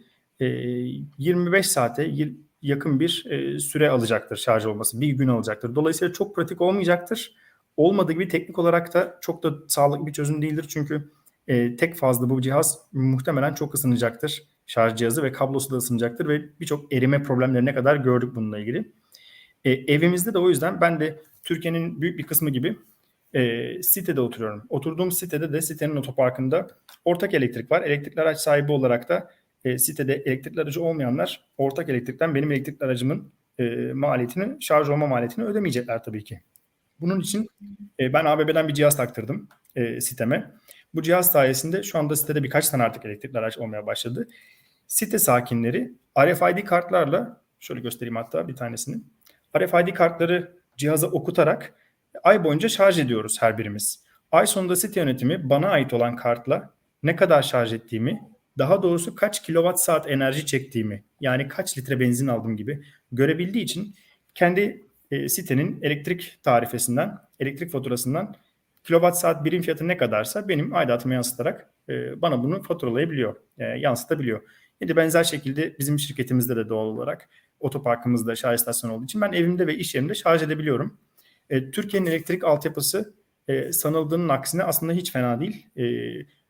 25 saate y- yakın bir e, süre alacaktır şarj olması. Bir gün alacaktır. Dolayısıyla çok pratik olmayacaktır. olmadığı gibi teknik olarak da çok da sağlıklı bir çözüm değildir. Çünkü e, tek fazla bu cihaz muhtemelen çok ısınacaktır. Şarj cihazı ve kablosu da ısınacaktır ve birçok erime problemlerine kadar gördük bununla ilgili. E, evimizde de o yüzden ben de Türkiye'nin büyük bir kısmı gibi e, sitede oturuyorum. Oturduğum sitede de sitenin otoparkında ortak elektrik var. Elektrikli araç sahibi olarak da e, sitede elektrikli aracı olmayanlar ortak elektrikten benim elektrikli aracımın e, maliyetini, şarj olma maliyetini ödemeyecekler tabii ki. Bunun için e, ben ABB'den bir cihaz taktırdım e, siteme. Bu cihaz sayesinde şu anda sitede birkaç tane artık elektrikli araç olmaya başladı. Site sakinleri RFID kartlarla, şöyle göstereyim hatta bir tanesini. RFID kartları cihaza okutarak ay boyunca şarj ediyoruz her birimiz. Ay sonunda site yönetimi bana ait olan kartla ne kadar şarj ettiğimi, daha doğrusu kaç kilowatt saat enerji çektiğimi, yani kaç litre benzin aldım gibi görebildiği için kendi e, sitenin elektrik tarifesinden, elektrik faturasından kilowatt saat birim fiyatı ne kadarsa benim aidatıma yansıtarak e, bana bunu faturalayabiliyor, e, yansıtabiliyor. Yine benzer şekilde bizim şirketimizde de doğal olarak otoparkımızda şarj istasyonu olduğu için ben evimde ve iş yerimde şarj edebiliyorum. E, Türkiye'nin elektrik altyapısı e, sanıldığının aksine aslında hiç fena değil. E,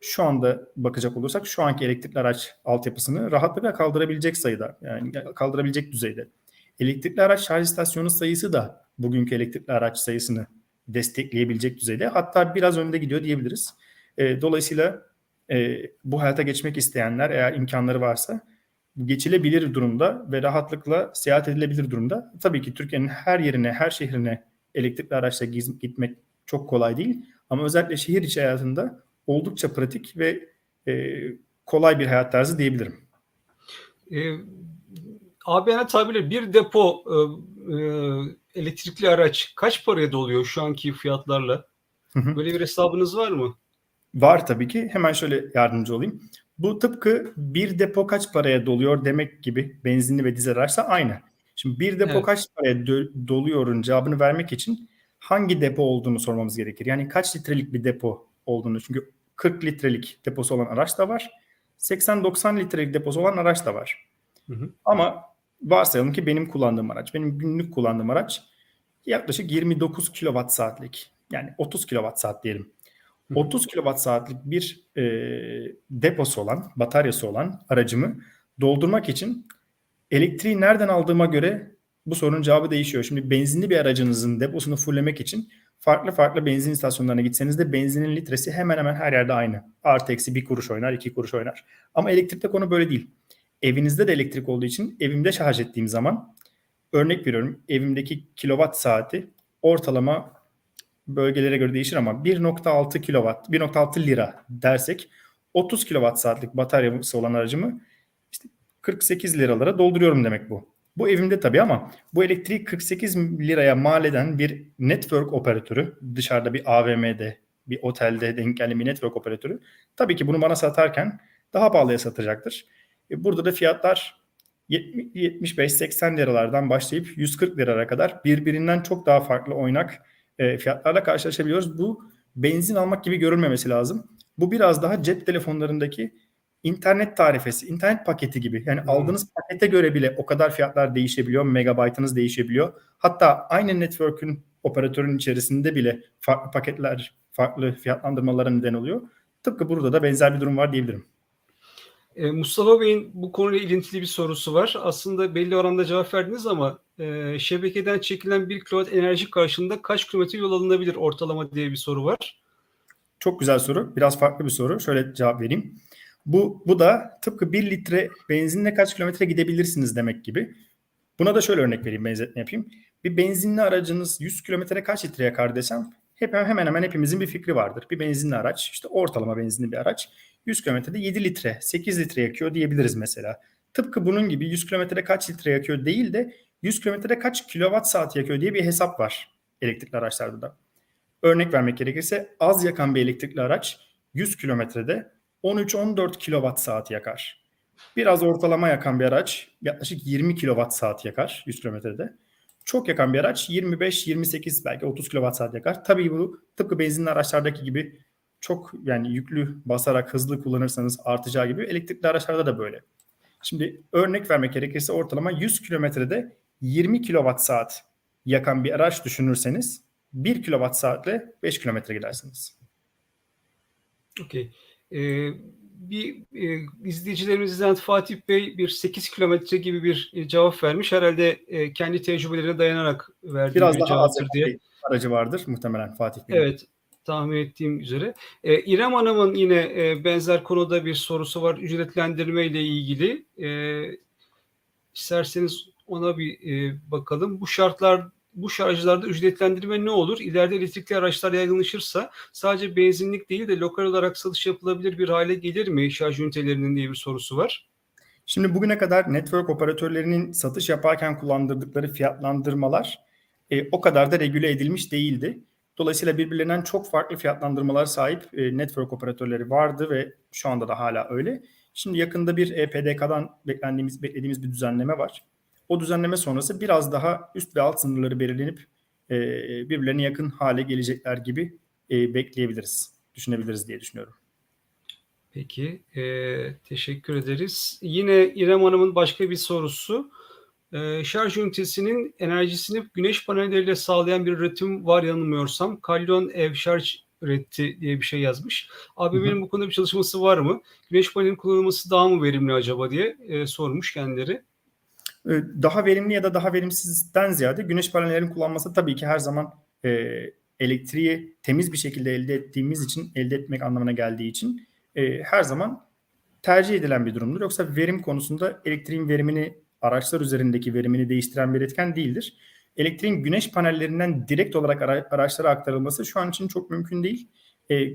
şu anda bakacak olursak şu anki elektrikli araç altyapısını rahatlıkla kaldırabilecek sayıda, yani kaldırabilecek düzeyde. Elektrikli araç şarj istasyonu sayısı da bugünkü elektrikli araç sayısını destekleyebilecek düzeyde. Hatta biraz önde gidiyor diyebiliriz. E, dolayısıyla e, bu hayata geçmek isteyenler eğer imkanları varsa geçilebilir durumda ve rahatlıkla seyahat edilebilir durumda. Tabii ki Türkiye'nin her yerine, her şehrine elektrikli araçla gitmek çok kolay değil. Ama özellikle şehir içi hayatında oldukça pratik ve e, kolay bir hayat tarzı diyebilirim. E, ABN tabiriyle bir depo e, e, elektrikli araç kaç paraya doluyor şu anki fiyatlarla? Hı hı. Böyle bir hesabınız var mı? Var tabii ki. Hemen şöyle yardımcı olayım. Bu tıpkı bir depo kaç paraya doluyor demek gibi benzinli ve dizel araçsa aynı. Şimdi bir depo Evet. kaç paraya dö- doluyorun cevabını vermek için hangi depo olduğunu sormamız gerekir. Yani kaç litrelik bir depo olduğunu. Çünkü 40 litrelik deposu olan araç da var. 80-90 litrelik deposu olan araç da var. Hı hı. Ama varsayalım ki benim kullandığım araç, benim günlük kullandığım araç yaklaşık 29 kilowatt saatlik. Yani 30 kilowatt saat diyelim. Hı hı. 30 kilowatt saatlik bir e, deposu olan, bataryası olan aracımı doldurmak için elektriği nereden aldığıma göre bu sorunun cevabı değişiyor. Şimdi benzinli bir aracınızın deposunu fulllemek için farklı farklı benzin istasyonlarına gitseniz de benzinin litresi hemen hemen her yerde aynı. Artı eksi bir kuruş oynar, iki kuruş oynar. Ama elektrikte konu böyle değil. Evinizde de elektrik olduğu için evimde şarj ettiğim zaman örnek veriyorum evimdeki kilowatt saati ortalama bölgelere göre değişir ama 1.6 kilowatt, 1.6 lira dersek 30 kilowatt saatlik bataryası olan aracımı işte 48 liralara dolduruyorum demek bu. Bu evimde tabii ama bu elektriği 48 liraya mal eden bir network operatörü dışarıda bir AVM'de, bir otelde denk gelen bir network operatörü tabii ki bunu bana satarken daha pahalıya satacaktır. E, Burada da fiyatlar 75-80 liralardan başlayıp 140 liralara kadar birbirinden çok daha farklı oynak e, fiyatlarla karşılaşabiliyoruz. Bu benzin almak gibi görülmemesi lazım. Bu biraz daha cep telefonlarındaki internet tarifesi, internet paketi gibi. Yani Hmm. aldığınız pakete göre bile o kadar fiyatlar değişebiliyor, megabaytınız değişebiliyor. Hatta aynı network'ün operatörün içerisinde bile farklı paketler, farklı fiyatlandırmalara neden oluyor. Tıpkı burada da benzer bir durum var diyebilirim. E, Mustafa Bey'in bu konuyla ilintili bir sorusu var. Aslında belli oranda cevap verdiniz ama e, şebekeden çekilen 1 kilowatt enerji karşılığında kaç kilometre yol alınabilir ortalama diye bir soru var. Çok güzel soru. Biraz farklı bir soru. Şöyle cevap vereyim. Bu, bu da tıpkı 1 litre benzinle kaç kilometre gidebilirsiniz demek gibi. Buna da şöyle örnek vereyim, benzetme yapayım. Bir benzinli aracınız 100 kilometre kaç litre yakar desem hep, hemen hemen hepimizin bir fikri vardır. Bir benzinli araç, işte ortalama benzinli bir araç 100 kilometrede 7 litre, 8 litre yakıyor diyebiliriz mesela. Tıpkı bunun gibi 100 kilometrede kaç litre yakıyor değil de 100 kilometrede kaç kilowatt saat yakıyor diye bir hesap var elektrikli araçlarda da. Örnek vermek gerekirse az yakan bir elektrikli araç 100 kilometrede 13-14 kilowatt saat yakar. Biraz ortalama yakan bir araç yaklaşık 20 kilowatt saat yakar 100 kilometrede. Çok yakan bir araç 25-28 belki 30 kilowatt saat yakar. Tabii bu tıpkı benzinli araçlardaki gibi çok yani yüklü basarak hızlı kullanırsanız artacağı gibi elektrikli araçlarda da böyle. Şimdi örnek vermek gerekirse ortalama 100 kilometrede 20 kilowatt saat yakan bir araç düşünürseniz 1 kilowatt saatle 5 kilometre gidersiniz. Okey. Ee, bir e, izleyicilerimizden Fatih Bey bir 8 kilometre gibi bir e, cevap vermiş. Herhalde e, kendi tecrübelerine dayanarak verdiği Biraz bir cevaptır diye. aracı vardır muhtemelen Fatih Bey. Evet, tahmin ettiğim üzere. Ee, İrem Hanım'ın yine e, benzer konuda bir sorusu var ücretlendirme ile ilgili. Ee, isterseniz ona bir e, bakalım. Bu şartlar bu şarjlarda ücretlendirme ne olur? İleride elektrikli araçlar yaygınlaşırsa sadece benzinlik değil de lokal olarak satış yapılabilir bir hale gelir mi şarj ünitelerinin diye bir sorusu var. Şimdi bugüne kadar network operatörlerinin satış yaparken kullandırdıkları fiyatlandırmalar e, o kadar da regüle edilmiş değildi. Dolayısıyla birbirlerinden çok farklı fiyatlandırmalar sahip e, network operatörleri vardı ve şu anda da hala öyle. Şimdi yakında bir E beklendiğimiz beklediğimiz bir düzenleme var. O düzenleme sonrası biraz daha üst ve alt sınırları belirlenip e, birbirlerine yakın hale gelecekler gibi e, bekleyebiliriz, düşünebiliriz diye düşünüyorum. Peki, e, teşekkür ederiz. Yine İrem Hanım'ın başka bir sorusu. E, şarj ünitesinin enerjisini güneş panelleriyle sağlayan bir üretim var yanılmıyorsam. Kalyon ev şarj üretti diye bir şey yazmış. Benim bu konuda bir çalışması var mı? Güneş panelinin kullanılması daha mı verimli acaba diye e, sormuş kendileri. E, daha verimli ya da daha verimsizden ziyade güneş panellerinin kullanması tabii ki her zaman e, elektriği temiz bir şekilde elde ettiğimiz için, elde etmek anlamına geldiği için e, her zaman tercih edilen bir durumdur. Yoksa verim konusunda elektriğin verimini, araçlar üzerindeki verimini değiştiren bir etken değildir. Elektriğin güneş panellerinden direkt olarak ara- araçlara aktarılması şu an için çok mümkün değil. E,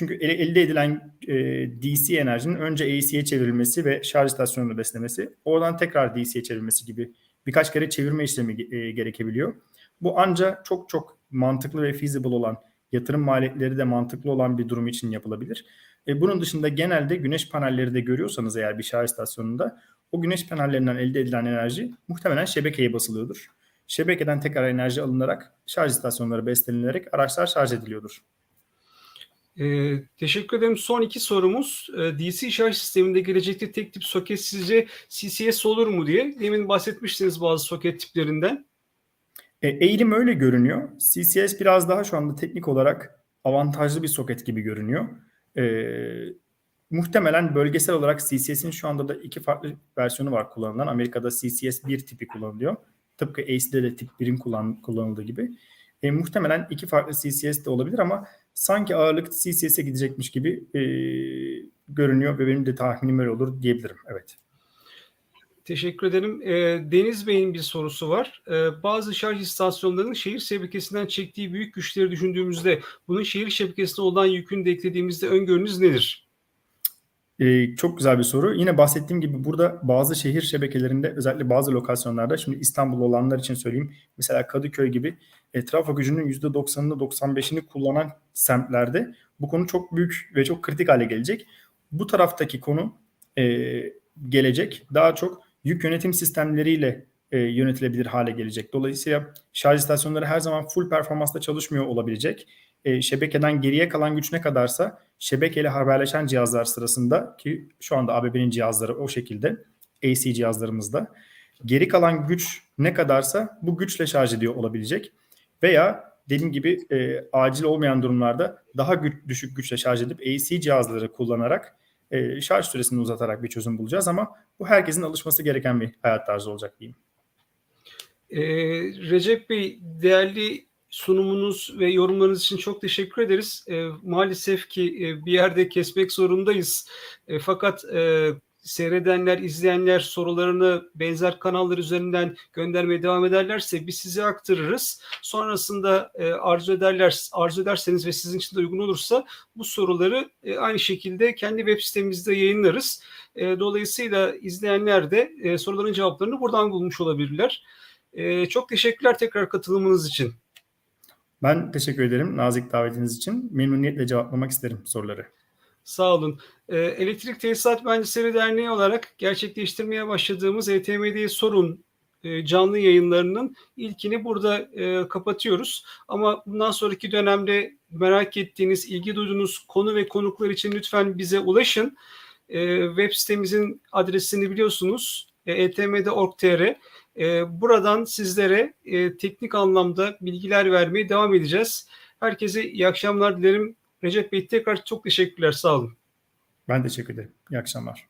çünkü elde edilen e, DC enerjinin önce AC'ye çevrilmesi ve şarj istasyonunu beslemesi, oradan tekrar DC'ye çevrilmesi gibi birkaç kere çevirme işlemi e, gerekebiliyor. Bu ancak çok çok mantıklı ve feasible olan, yatırım maliyetleri de mantıklı olan bir durum için yapılabilir. E, bunun dışında genelde güneş panelleri de görüyorsanız eğer bir şarj istasyonunda o güneş panellerinden elde edilen enerji muhtemelen şebekeye basılıyordur. Şebekeden tekrar enerji alınarak şarj istasyonları beslenilerek araçlar şarj ediliyordur. E, teşekkür ederim. Son iki sorumuz. E, DC şarj sisteminde gelecekte tek tip soket sizce CCS olur mu diye. Demin bahsetmiştiniz bazı soket tiplerinden. E, eğilim öyle görünüyor. CCS biraz daha şu anda teknik olarak avantajlı bir soket gibi görünüyor. E, muhtemelen bölgesel olarak CCS'in şu anda da iki farklı versiyonu var kullanılan. Amerika'da CCS 1 tipi kullanılıyor. Tıpkı AC'de de tip 1'in kullan, kullanıldığı gibi. E, muhtemelen iki farklı CCS de olabilir ama sanki ağırlık CCS'e gidecekmiş gibi e, görünüyor ve benim de tahminim öyle olur diyebilirim. Evet. Teşekkür ederim. E, Deniz Bey'in bir sorusu var. E, bazı şarj istasyonlarının şehir şebekesinden çektiği büyük güçleri düşündüğümüzde bunun şehir şebekesine olan yükünü de eklediğimizde öngörünüz nedir? Ee, çok güzel bir soru. Yine bahsettiğim gibi burada bazı şehir şebekelerinde özellikle bazı lokasyonlarda şimdi İstanbul olanlar için söyleyeyim. Mesela Kadıköy gibi e, trafo gücünün %90'ını 95'ini kullanan semtlerde bu konu çok büyük ve çok kritik hale gelecek. Bu taraftaki konu e, gelecek daha çok yük yönetim sistemleriyle e, yönetilebilir hale gelecek. Dolayısıyla şarj istasyonları her zaman full performansla çalışmıyor olabilecek. E, şebekeden geriye kalan güç ne kadarsa şebekeyle haberleşen cihazlar sırasında ki şu anda ABB'nin cihazları o şekilde AC cihazlarımızda geri kalan güç ne kadarsa bu güçle şarj ediyor olabilecek veya dediğim gibi e, acil olmayan durumlarda daha güç, düşük güçle şarj edip AC cihazları kullanarak e, şarj süresini uzatarak bir çözüm bulacağız ama bu herkesin alışması gereken bir hayat tarzı olacak diyeyim. E, Recep Bey değerli sunumunuz ve yorumlarınız için çok teşekkür ederiz. E, maalesef ki e, bir yerde kesmek zorundayız. E, fakat e, seyredenler, izleyenler sorularını benzer kanallar üzerinden göndermeye devam ederlerse biz size aktarırız. Sonrasında e, arzu ederler, arzu ederseniz ve sizin için de uygun olursa bu soruları e, aynı şekilde kendi web sitemizde yayınlarız. E, dolayısıyla izleyenler de e, soruların cevaplarını buradan bulmuş olabilirler. E, çok teşekkürler tekrar katılımınız için. Ben teşekkür ederim nazik davetiniz için. Memnuniyetle cevaplamak isterim soruları. Sağ olun. Ee, Elektrik Tesisat Mühendisleri Derneği olarak gerçekleştirmeye başladığımız ETMD Sorun e, canlı yayınlarının ilkini burada e, kapatıyoruz. Ama bundan sonraki dönemde merak ettiğiniz, ilgi duyduğunuz konu ve konuklar için lütfen bize ulaşın. E, web sitemizin adresini biliyorsunuz. e, etm'de.org.tr. E, buradan sizlere e, teknik anlamda bilgiler vermeye devam edeceğiz. Herkese iyi akşamlar dilerim. Recep Bey tekrar çok teşekkürler. Sağ olun. Ben teşekkür ederim. İyi akşamlar.